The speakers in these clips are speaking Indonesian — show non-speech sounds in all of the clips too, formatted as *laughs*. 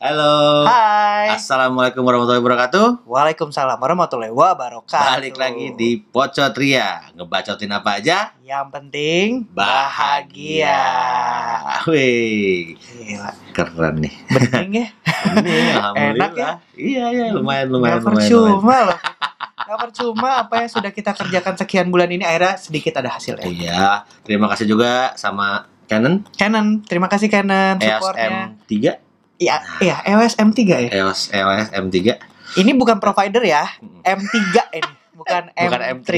Halo. Hai. Assalamualaikum warahmatullahi wabarakatuh. Waalaikumsalam warahmatullahi wabarakatuh. Balik lagi di Pocotria. Ngebacotin apa aja? Yang penting Bahagia. Wih, Gila. keren nih. Bening ya. *laughs* Enak ya? Iya, iya, lumayan lumayan Gak lumayan. percuma loh. Gak percuma apa yang sudah kita kerjakan sekian bulan ini akhirnya sedikit ada hasilnya. Iya, terima kasih juga sama Canon Canon, terima kasih Canon EOS supportnya. M3, Iya, iya, EOS M3 ya. EOS EOS M3. Ini bukan provider ya, M3 ini, bukan, Bukan M3.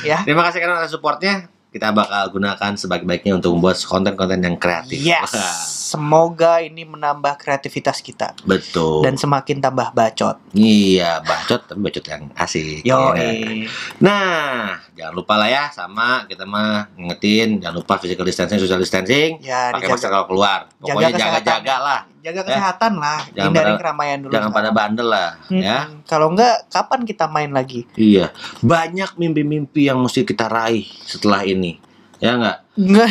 Ya. Terima kasih karena supportnya. Kita bakal gunakan sebaik-baiknya untuk membuat konten-konten yang kreatif. Yes. Semoga ini menambah kreativitas kita betul. dan semakin tambah bacot. Iya, bacot tapi bacot yang asik. Yo, ya. Nah, jangan lupa lah ya sama kita mah ngingetin jangan lupa physical distancing, social distancing, ya pakai masker kalau keluar. Pokoknya jaga-jaga lah, jaga kesehatan lah, Jangan hindari pada- keramaian dulu. jangan pada bandel lah, Hmm, ya. Kalau enggak, kapan kita main lagi? Iya, banyak mimpi-mimpi yang mesti kita raih setelah ini. Ya nggak?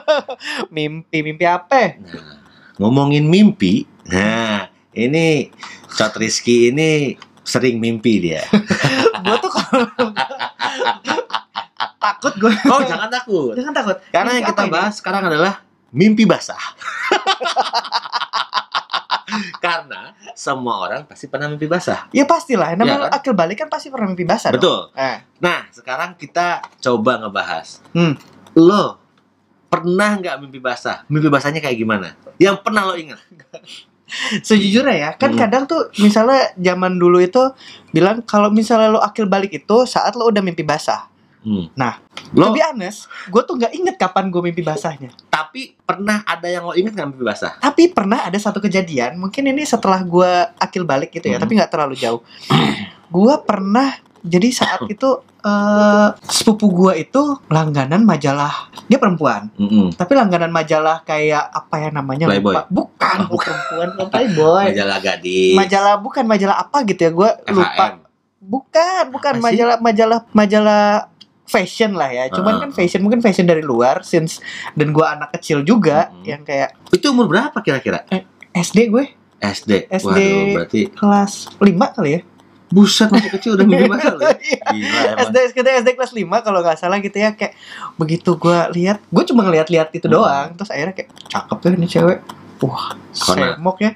*laughs* Mimpi, mimpi apa? Nah, ngomongin mimpi, nah ini Cot Rizky ini sering mimpi dia. *laughs* gue tuh kalau *laughs* takut gue. Oh, jangan takut. Jangan takut. Karena Mimpi yang kita apa ini? bahas sekarang adalah mimpi basah. Karena semua orang pasti pernah mimpi basah. Ya pastilah. Namanya Iya kan? akil balik kan pasti pernah mimpi basah. Betul. Eh. Nah, sekarang kita coba ngebahas. Hmm. Lo pernah nggak mimpi basah? Mimpi basahnya kayak gimana? Yang pernah lo ingat? *laughs* Sejujurnya ya, kan Hmm. kadang tuh misalnya zaman dulu itu bilang kalau misalnya lo akil balik itu saat lo udah mimpi basah. Hmm. Nah, Lo be honest, gue tuh nggak inget kapan gue mimpi basahnya. tapi pernah ada yang lo ingat nggak mimpi basah? Tapi pernah ada satu kejadian, mungkin ini setelah gue akil balik gitu ya, Hmm. tapi nggak terlalu jauh. gue pernah, jadi saat itu eh sepupu gue itu langganan majalah, dia perempuan, Mm-mm. tapi langganan majalah kayak apa ya namanya? Playboy. lupa. Bukan, Oh, bukan perempuan, bukan Playboy. Majalah gadis. Majalah bukan majalah apa gitu ya, lupa. FHM. Bukan, bukan Apa sih? majalah majalah majalah fashion lah ya. Cuman Ah. kan fashion mungkin fashion dari luar since dan gua anak kecil juga Mm-mm. yang kayak Itu umur berapa kira-kira? SD gue SD. SD. Waduh, berarti kelas 5 kali ya. Buset masih kecil udah mimpi basah lo. ya? *laughs* Iya. Gila emang. SD kita SD kelas 5 kalau nggak salah gitu ya kayak begitu gua lihat, gue cuma ngeliat-lihat itu Hmm. doang. Terus akhirnya kayak cakep ya ini cewek. Wah, semok ya.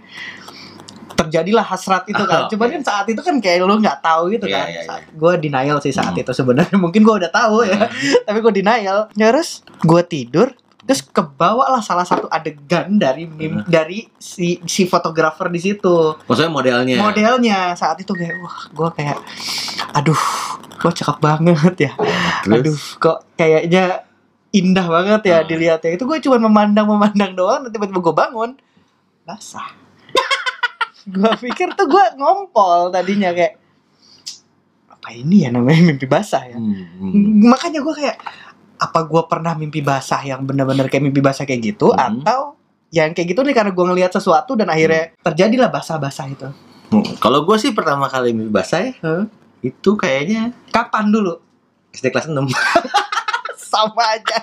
Terjadilah hasrat itu kan. Oh, *laughs* Cuman oke. kan saat itu kan kayak lu nggak tahu gitu Iya, kan. iya, iya. Gue denial sih saat Hmm. itu sebenarnya. *laughs* Mungkin gue udah tahu ya. tapi gue denial terus gue tidur terus kebawa lah salah satu adegan dari mim, Hmm. dari si si fotografer di situ Maksudnya modelnya. modelnya saat itu kayak wah gue kayak aduh gue cakep banget ya Terus aduh kok kayaknya indah banget ya Hmm. dilihatnya itu gue cuma memandang memandang doang tiba-tiba gue bangun basah *laughs* gue pikir tuh gue ngompol tadinya kayak apa ini ya namanya mimpi basah ya Hmm, hmm. makanya gue kayak apa gue pernah mimpi basah yang benar-benar kayak mimpi basah kayak gitu Hmm. atau yang kayak gitu nih karena gue ngelihat sesuatu dan akhirnya terjadilah basah-basah itu Hmm, Kalau gue sih pertama kali mimpi basah ya, Hah? itu kayaknya kapan dulu SD kelas 6. *laughs* sama aja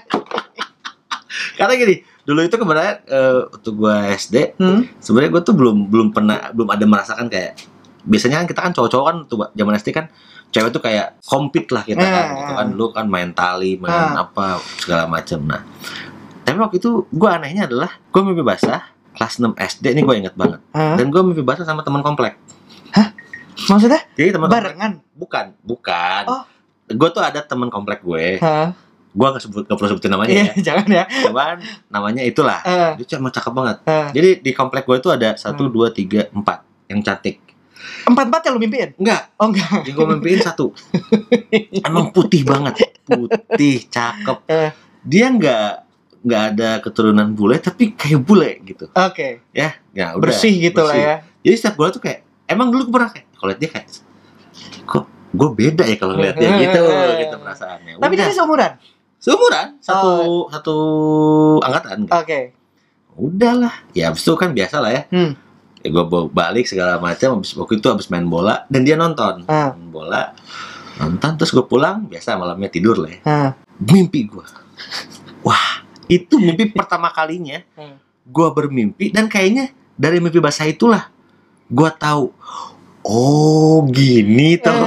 *laughs* Karena gini, dulu itu kebetulan eh, waktu gue SD, hmm? sebenarnya gue tuh belum belum pernah belum ada merasakan kayak biasanya kan kita kan cowok-cowok kan tuh zaman SD kan cewek tuh kayak compete lah kita kan Eh. gitu kan. dulu kan main tali main Ah. apa segala macam nah tapi waktu itu gue anehnya adalah gue mimpi basah kelas 6 SD ini gue inget banget. Hah? dan gue mimpi basah sama teman komplek. Maksudnya? Jadi teman komplek barengan? Bukan bukan. Oh. gue tuh ada teman komplek gue. Hah? gue nggak sebut nggak perlu sebutin namanya Iya, ya. *laughs* jangan ya. Cuman namanya itulah. Eh, dia cuma cakep banget. Eh. jadi di komplek gue itu ada satu Hmm. dua tiga empat yang cantik empat empat yang lu mimpiin? Enggak. Oh enggak. Yang gue mimpiin satu. Emang putih banget. Putih cakep. *laughs* Eh. dia nggak nggak ada keturunan bule tapi kayak bule gitu. Oke. Ya ya udah. Bersih gitu lah bersih. ya. Jadi setiap gue tuh kayak emang dulu gue pernah kayak kalau dia kayak kok gue beda ya kalau ngeliat dia gitu gitu perasaannya. Tapi udah. dia seumuran? Seumuran. Satu Oh. satu angkatan oke. Udahlah. Ya abis itu kan biasa lah ya. Hmm. Ya gue balik segala macam abis waktu itu abis main bola dan dia nonton. Ah. main bola nonton terus gue pulang biasa malamnya tidur lah ya. Ah. mimpi gue wah itu mimpi pertama kalinya. Hmm. gue bermimpi dan kayaknya dari mimpi basah itulah gua tahu oh gini tuh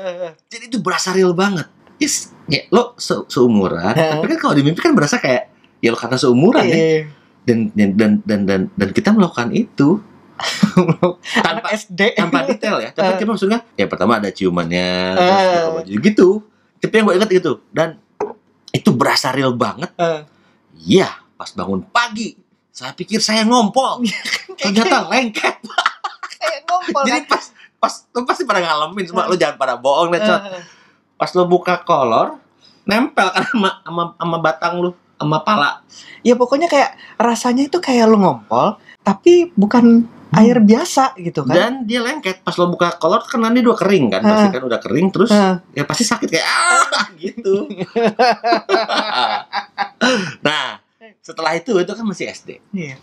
Eh, jadi itu berasa real banget. Is, ya, lo se- seumuran Eh. tapi kan kalau di mimpi kan berasa kayak ya lo karena seumuran ya. Eh, dan dan dan dan dan, dan kita melakukan itu anak tanpa SD tanpa detail ya. Tapi Eh. cuma maksudnya ya pertama ada ciumannya terus Eh. buka baju gitu. Tapi yang gue inget gitu dan itu berasa real banget. Eh, iya pas bangun pagi saya pikir saya ngompol. Ternyata lengket. kayak ngompol jadi kan? pas pas lo pasti pada ngalamin semua lo jangan pada bohong deh. Eh, pas lo buka kolor nempel kan sama sama, sama batang lu sama pala. Ya pokoknya kayak rasanya itu kayak lu ngompol tapi bukan air biasa gitu kan. Dan dia lengket. Pas lo buka kolor kan nanti udah kering kan. Pasti kan udah kering terus Eh, ya pasti sakit kayak ah *laughs* gitu. *laughs* Nah setelah itu itu kan masih SD iya.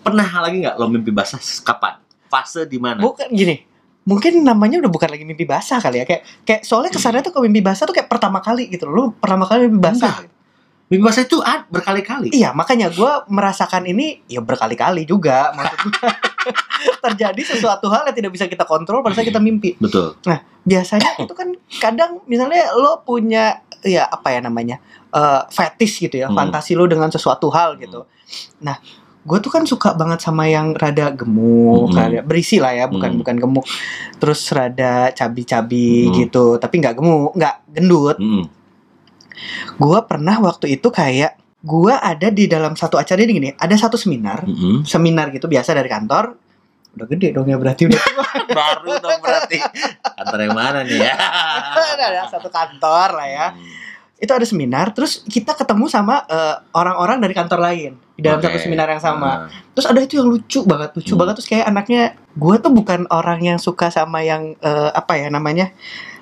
pernah lagi nggak lo mimpi basah kapan? Fase di mana? Bukan gini. Mungkin namanya udah bukan lagi mimpi basah kali ya. Kayak kayak soalnya kesannya tuh kalau mimpi basah tuh kayak pertama kali gitu. Lu pertama kali mimpi basah mimpi basah itu ah, berkali-kali iya makanya gue merasakan ini ya berkali-kali juga maksud gua *laughs* terjadi sesuatu hal yang tidak bisa kita kontrol pada saat kita mimpi betul biasanya itu kan kadang misalnya lo punya ya apa ya namanya eh fetish gitu ya Hmm. fantasi lo dengan sesuatu hal gitu nah gue tuh kan suka banget sama yang rada gemuk Hmm. rada berisi lah ya bukan Hmm. bukan gemuk terus rada cabi-cabi Hmm. gitu tapi nggak gemuk nggak gendut Mm. Gue pernah waktu itu kayak gue ada di dalam satu acara ini gini ada satu seminar Mm-mm. seminar gitu biasa dari kantor udah gede dong ya berarti udah tua *laughs* baru dong berarti kantor yang mana nih ya ada satu kantor lah ya Hmm. itu ada seminar terus kita ketemu sama eh, orang-orang dari kantor lain di dalam Oke. satu seminar yang sama Ah. terus ada itu yang lucu banget lucu Hmm. banget terus kayak anaknya gue tuh bukan orang yang suka sama yang eh, apa ya namanya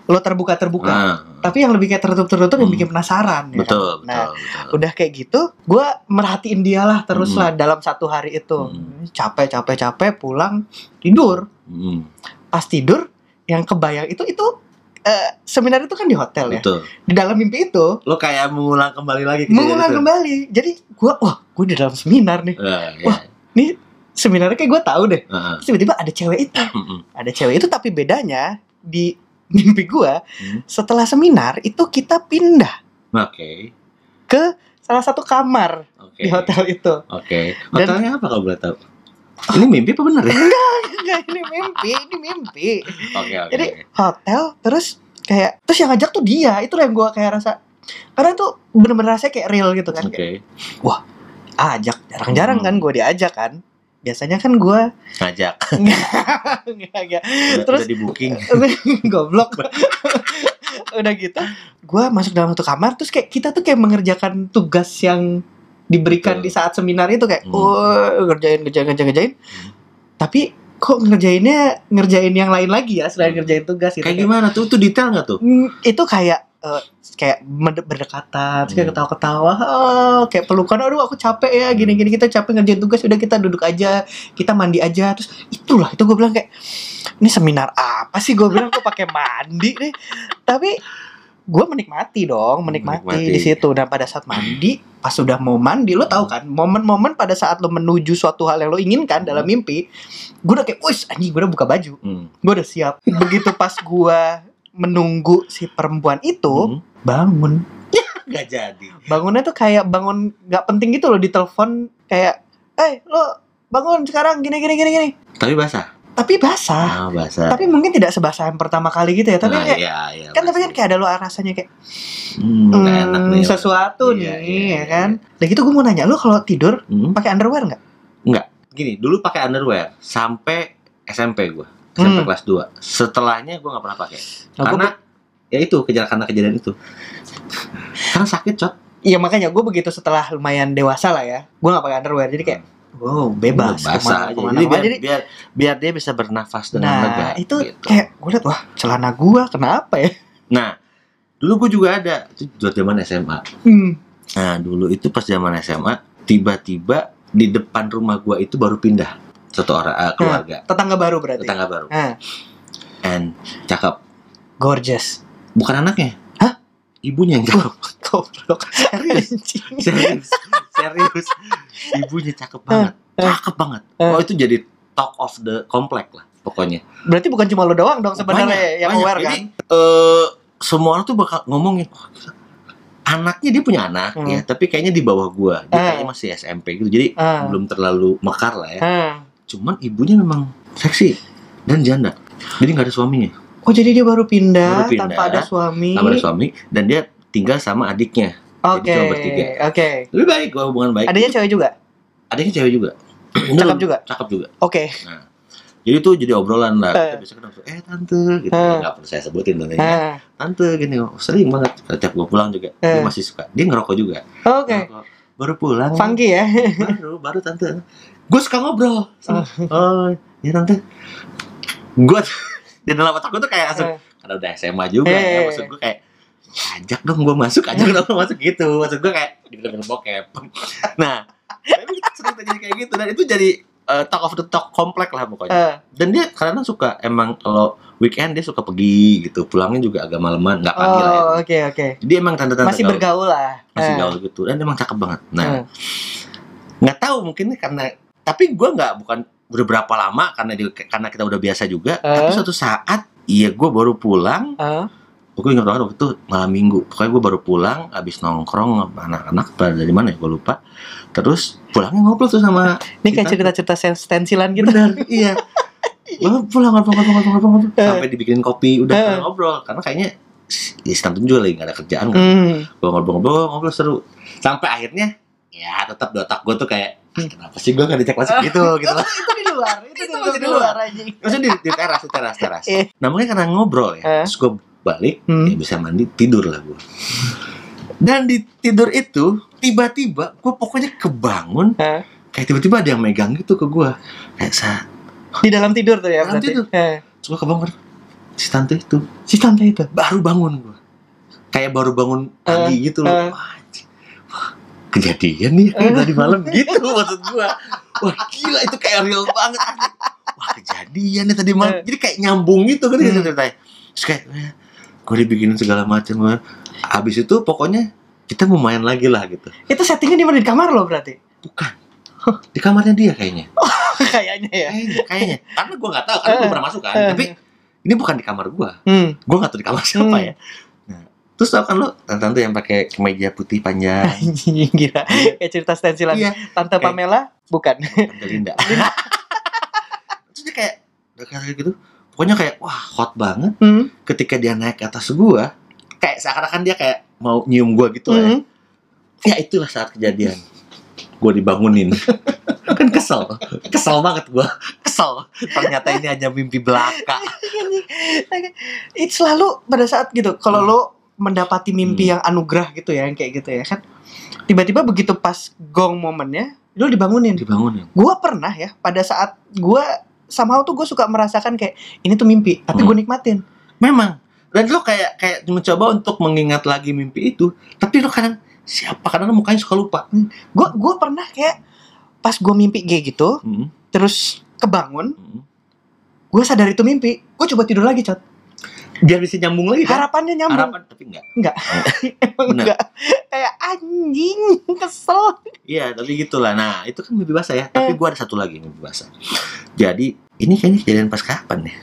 lo terbuka terbuka Ah. tapi yang lebih kayak tertutup tertutup yang Hmm. bikin penasaran ya kan? betul betul nah betul udah kayak gitu gue merhatiin dia lah terus Hmm. lah dalam satu hari itu Hmm. capek capek capek pulang tidur Mm. pas tidur yang kebayang itu itu eh, seminar itu kan di hotel ya betul di dalam mimpi itu lo kayak mengulang kembali lagi mengulang itu. kembali jadi gue wah gue di dalam seminar nih Ah, ya. Wah. seminarnya kayak gue tahu deh ah. Terus tiba-tiba ada cewek itu Mm-mm. ada cewek itu tapi bedanya di mimpi gue Hmm. setelah seminar itu kita pindah oke. salah satu kamar oke. di hotel itu. Oke. Dan- hotelnya apa kalau boleh tahu? Ini mimpi apa bener ya? Enggak ini mimpi ini mimpi. Oke oke Jadi, oke. hotel terus kayak terus yang ngajak tuh dia itu yang gue kayak rasa karena itu bener-bener rasanya kayak real gitu kan. Oke. Kayak, ajak jarang-jarang Hmm. kan gue diajak kan biasanya kan gue ngajak *laughs* nggak nggak Terus- udah di booking *laughs* goblok *laughs* udah gitu gue masuk dalam satu kamar terus kayak kita tuh kayak mengerjakan tugas yang diberikan Betul. di saat seminar itu kayak Hmm. oh ngerjain ngerjain ngerjain ngerjain Hmm. tapi kok ngerjainnya ngerjain yang lain lagi ya selain Hmm. ngerjain tugas gitu kayak gimana tuh tuh detail nggak tuh Hmm, itu kayak eh, kayak berdekatan, terus kayak Hmm. ketawa-ketawa, oh, kayak pelukan, aduh aku capek ya, gini-gini kita capek ngerjain tugas, udah kita duduk aja, kita mandi aja, terus itulah itu gue bilang kayak ini seminar apa sih gue bilang gue pakai mandi nih, tapi gue menikmati dong, menikmati, Menikmati. di situ dan pada saat mandi, pas sudah mau mandi, lo tahu kan, momen-momen pada saat lo menuju suatu hal yang lo inginkan dalam mimpi, gue udah kayak, wis anjing gue udah buka baju, Hmm. gue udah siap. Begitu pas gue menunggu si perempuan itu Hmm. bangun, nggak jadi bangunnya tuh kayak bangun nggak penting gitu loh di telepon kayak, eh lo bangun sekarang gini gini gini gini. tapi basah Tapi basah. ah basah Tapi mungkin tidak sebasah yang pertama kali gitu ya. Tapi Nah, kayak, iya, iya, kan tapi kan kayak ada lo rasanya kayak hmm, nggak hmm, enak nih sesuatu Iya, nih iya, ya iya. kan. Dan gitu gue mau nanya lo kalau tidur Hmm. pakai underwear nggak? gini dulu pakai underwear sampai SMP gue SMP Hmm. kelas 2 setelahnya gue nggak pernah pakai. Nah, gua karena ya itu kejar karena kejadian itu. Karena sakit cot Iya makanya gue begitu setelah lumayan dewasa lah ya, gue nggak pakai underwear. Jadi kayak wow bebas basah kemana- aja. kemana- jadi biar, jadi biar biar dia bisa bernafas dengan lega nah itu gitu. kayak gue liat wah celana gue kenapa ya? nah dulu gue juga ada. Itu buat zaman SMA Hmm. nah dulu itu pas zaman SMA tiba-tiba di depan rumah gue itu baru pindah satu orang eh, keluarga Tetangga baru berarti. tetangga baru Ah, and cakep gorgeous. bukan anaknya Hah? ibunya yang cakep *laughs* Goblok. Serius? Serius serius ibunya cakep banget Eh. cakep banget oh itu jadi talk of the complex lah pokoknya Berarti bukan cuma lo doang dong sebenarnya Banyak, yang banyak. aware kan? eh, semua orang tuh bakal ngomongin "Wah, gila. anaknya dia punya anak Hmm. ya tapi kayaknya di bawah gua dia Ah. kayaknya masih SMP gitu jadi Ah. belum terlalu mekar lah ya Ah. Cuman ibunya memang seksi dan janda jadi nggak ada suaminya Oh jadi dia baru pindah, Baru pindah, tanpa ada suami. nggak ada suami dan dia tinggal sama adiknya Oke, bertiga. oke. lebih baik gua hubungan baik Adanya cewek juga. adiknya cewek juga *clears throat* Cakep juga? cakep juga Oke. jadi tuh jadi obrolan lah Eh. kita biasa kan eh tante gitu Eh. nggak perlu saya sebutin tentunya Ah. tante gini oh, sering banget setiap gue pulang juga dia Eh. masih suka dia ngerokok juga Oke. Ngerokok. baru pulang Funky ya. baru baru tante gue suka ngobrol oh ya tante gue *laughs* di dalam otak gue tuh kayak langsung Eh. karena udah SMA juga Eh. ya maksud gue kayak ajak dong gue masuk ajak dong gue masuk gitu maksud gue kayak di film bokep *laughs* nah tapi sering terjadi kayak gitu dan itu jadi eh, talk of the talk komplek lah pokoknya Eh, dan dia kadang suka emang kalau weekend dia suka pergi gitu pulangnya juga agak maleman nggak pagi lah ya Oh, oke oke. jadi emang tante-tante Masih gaul. bergaul lah. masih Eh. gaul gitu dan emang cakep banget nah nggak tahu mungkin karena tapi gua nggak bukan udah berapa lama karena di, karena kita udah biasa juga Eh. tapi suatu saat iya gua baru pulang Eh. gue ingat banget waktu itu malam minggu pokoknya gue baru pulang habis nongkrong sama anak-anak dari mana ya gue lupa terus pulangnya ngobrol tuh sama Ini kayak cerita-cerita stensilan gitu. bener iya *laughs* Lalu pulang ngobrol ngobrol ngobrol ngobrol ngobrol. Eh. sampai dibikinin kopi udah Eh. pada ngobrol karena kayaknya ya Stanton juga lagi gak ada kerjaan kan Hmm. gue ngobrol-ngobrol ngobrol seru sampai akhirnya ya tetap di otak gue tuh kayak "Ah, kenapa sih gue gak dicek masuk gitu *laughs* gitu lah itu di luar, *laughs* itu, Itu di, masih di di luar aja. maksudnya di, di teras di teras teras Eh. nah mungkin karena ngobrol ya Eh. terus gue balik Hmm. ya bisa mandi tidur lah gue dan di tidur itu tiba-tiba gue pokoknya kebangun Eh. kayak tiba-tiba ada yang megang gitu ke gue kayak sa Di dalam tidur tuh ya Dalam berarti. tidur. Eh. terus gue kebangun si tante itu Si tante itu. baru bangun gue kayak baru bangun pagi gitu loh. Wah, kejadian nih *laughs* tadi malam gitu maksud gue wah gila itu kayak real banget wah kejadian nih tadi malam Eh. jadi kayak nyambung gitu kan Hmm. ceritanya terus kayak gue dibikinin segala macam gue abis itu pokoknya kita mau main lagi lah gitu Itu settingnya di mana di kamar lo berarti? bukan di kamarnya dia kayaknya *laughs* Kayaknya ya. kayaknya kayaknya karena gue nggak tahu karena gue Eh. pernah masuk kan Eh. tapi ini bukan di kamar gue Hmm. gue nggak tahu di kamar siapa Hmm. ya terus tau kan lo tante yang pakai kemeja putih panjang *laughs* Anjing gila. Kayak cerita stensilan. iya Tante Kayak- Pamela bukan. tante Linda *laughs* terus dia kayak kayak gitu pokoknya kayak wah hot banget Hmm. ketika dia naik ke atas gua kayak seakan-akan dia kayak mau nyium gua gitu ya. Hmm. ya itulah saat kejadian gua dibangunin *laughs* kan kesel kesel banget gua kesel ternyata ini hanya mimpi belaka Itu selalu pada saat gitu. Kalau Hmm. lo mendapati mimpi Hmm. yang anugerah gitu ya, yang kayak gitu ya kan. Tiba-tiba begitu pas gong momennya, lo dibangunin. dibangunin Gua pernah ya, pada saat gua somehow tuh gue suka merasakan kayak ini tuh mimpi, tapi Hmm. gue nikmatin. memang dan lo kayak kayak mencoba untuk mengingat lagi mimpi itu tapi lo kadang siapa kadang mukanya suka lupa Gue gua pernah kayak pas gue mimpi kayak gitu, Hmm, terus kebangun, hmm. gue sadar itu mimpi, gue coba tidur lagi, Cot. Biar bisa nyambung lagi kan Harapannya nyambung. harapan tapi enggak *laughs* Emang Bener. enggak. Kayak anjing, kesel. Iya, tapi gitulah. Nah, itu kan mimpi basah ya. Tapi Eh. gua ada satu lagi mimpi basah. Jadi, ini kayaknya kejadian pas kapan ya?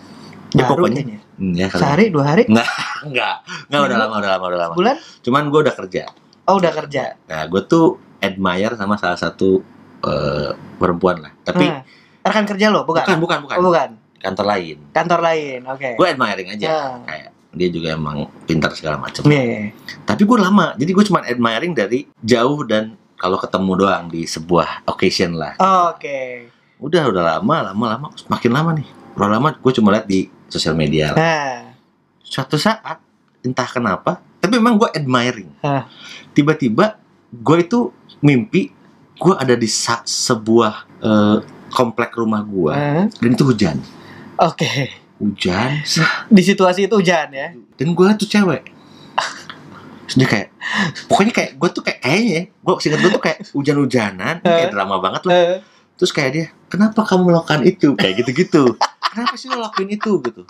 Ya Baru pokoknya kayaknya. Hmm, ya. Sehari, dua hari, Enggak, *laughs* enggak udah lama, udah lama, udah lama. bulan, Cuman gua udah kerja. oh udah kerja. Nah, gua tuh admire sama salah satu eh, perempuan lah. Tapi Nah, rekan kerja lo, bukan? bukan, bukan, bukan. Oh, bukan. Kantor lain. Kantor lain, oke. Gua admiring aja. Ah. Kayak dia juga emang pintar segala macam. Iya, iya. Tapi gua lama. Jadi gua cuma admiring dari jauh dan kalau ketemu doang di sebuah occasion lah. Oke. udah udah lama lama lama makin lama nih udah lama gue cuma lihat di sosial media Nah, suatu saat entah kenapa tapi memang gue admiring Hah. tiba-tiba gue itu mimpi gue ada di sebuah eh, komplek rumah gue eh, dan itu hujan oke. hujan. Di situasi itu hujan ya. dan gue tuh cewek. Dia kayak pokoknya kayak gue tuh kayak kayaknya gue singkat gue tuh kayak hujan-hujanan kayak drama banget lah. Terus kayak dia kenapa kamu melakukan itu? Kayak gitu-gitu. Kenapa sih lo lakuin itu? Gitu.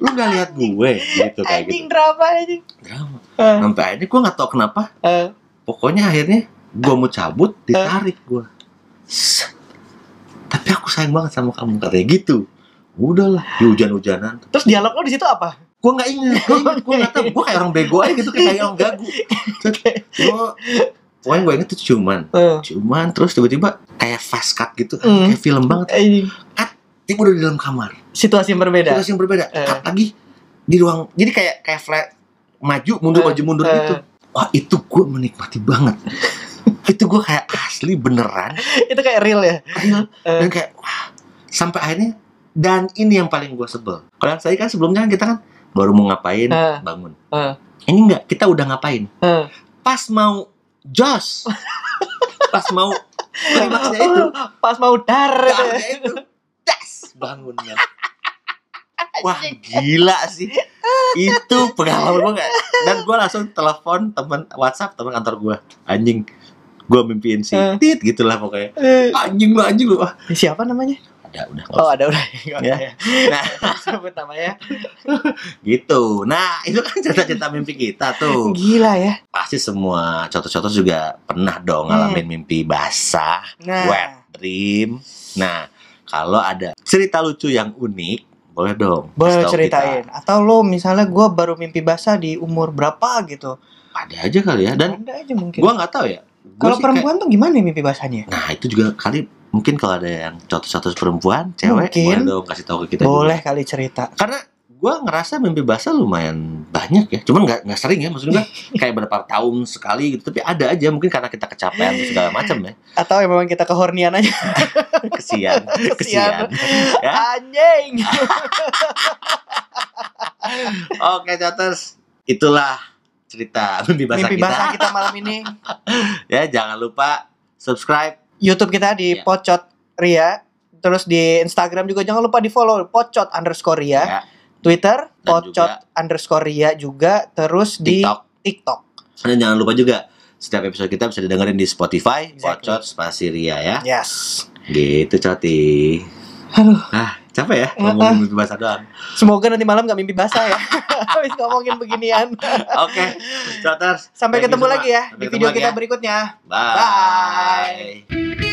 Lu nggak lihat gue? Gitu kayak anjing gitu. drama anjing. drama. Eh, sampai akhirnya gue nggak tahu kenapa. Eh, pokoknya akhirnya gue mau cabut ditarik gue tapi aku sayang banget sama kamu katanya gitu udahlah di hujan-hujanan Terus dialog lo di situ apa? gue nggak ingat gue gue nggak tahu gue kayak orang bego aja gitu kayak orang gagu gue pokoknya gue inget tuh cuman Eh, cuman terus tiba-tiba kayak fast cut gitu Hmm. kayak film banget eh, tiba udah di dalam kamar situasi yang berbeda. situasi yang berbeda Eh. cut lagi di ruang jadi kayak kayak flat maju mundur Eh. maju mundur Eh. gitu wah itu gue menikmati banget *laughs* itu gue kayak asli beneran Itu kayak real ya. real Eh. dan kayak wah sampai akhirnya dan ini yang paling gue sebel. Kalau yang tadi kan sebelumnya kan kita kan baru mau ngapain Eh. bangun. Eh. ini enggak kita udah ngapain? Eh. pas mau jos. *laughs* Pas mau klimaksnya itu. Pas mau dar. itu. das bangunnya *laughs* wah gila sih. Itu pengalaman gue dan gue langsung telepon teman WhatsApp teman kantor gue anjing gue mimpiin si Eh. tit gitulah pokoknya. Eh, anjing lu anjing lu Siapa namanya? Ada udah Oh, usah. ada udah. *laughs* Ya. ya. Nah. *laughs* sebut namanya. *laughs* gitu nah itu kan cerita-cerita mimpi kita tuh Gila ya. pasti semua contoh-contoh juga pernah dong Hmm. ngalamin mimpi basah Nah, wet dream. Nah, kalau ada cerita lucu yang unik, boleh dong. boleh ceritain. Atau lo misalnya gua baru mimpi basah di umur berapa gitu. kita. Ada aja kali ya. Dan ada aja mungkin. gua nggak tahu ya. Kalau perempuan tuh gimana mimpi basahnya? kayak- nah itu juga kali mungkin kalau ada yang contoh-contoh perempuan, cewek, Mungkin. boleh dong kasih tahu ke kita. Boleh juga. kali cerita. Karena gua ngerasa mimpi basah lumayan banyak ya. Cuman nggak nggak sering ya. Maksudnya *laughs* kayak berapa tahun sekali gitu. Tapi ada aja mungkin karena kita kecapean segala macam ya. Atau yang memang kita kehornian aja. *laughs* Kesian, Kesian. kesian. ya. Anjing. *laughs* Oke, Coters. Itulah cerita mimpi basah mimpi kita. basah kita malam ini. *laughs* Ya, jangan lupa subscribe. YouTube kita di Ya. Pocot Ria. Terus di Instagram juga jangan lupa di follow Pocot underscore Ria. Ya, Twitter Dan Pocot juga underscore Ria juga. Terus di TikTok. TikTok. Dan jangan lupa juga setiap episode kita bisa didengerin di Spotify, Exactly. Pocot Spasi Ria ya. Yes. Gitu, Coti. Aduh. Ah, capek ya ngomongin mimpi basah doang. Semoga nanti malam gak mimpi basah ya. *laughs* Habis ngomongin beginian. Oke, *laughs* Coters. Sampai Thank you ketemu lagi ya Sampai di video kita ya. berikutnya. Bye. Bye.